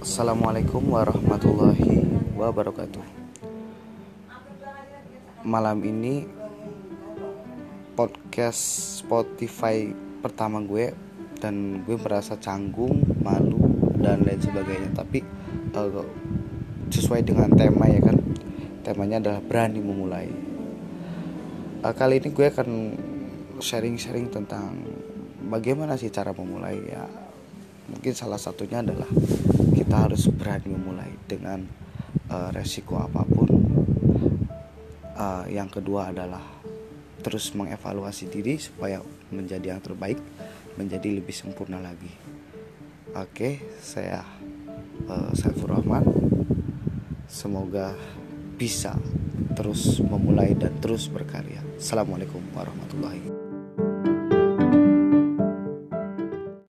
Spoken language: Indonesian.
Assalamualaikum warahmatullahi wabarakatuh. Malam ini podcast Spotify pertama gue dan gue merasa canggung, malu dan lain sebagainya. Tapi uh, sesuai dengan tema ya kan, temanya adalah berani memulai. Uh, kali ini gue akan sharing-sharing tentang bagaimana sih cara memulai ya. Mungkin salah satunya adalah kita harus berani memulai dengan uh, resiko apa pun. Uh, yang kedua adalah terus mengevaluasi diri supaya menjadi yang terbaik menjadi lebih sempurna lagi. Oke saya uh, Saifur Rahman. Semoga bisa terus memulai dan terus berkarya. Assalamualaikum warahmatullahi wabarakatuh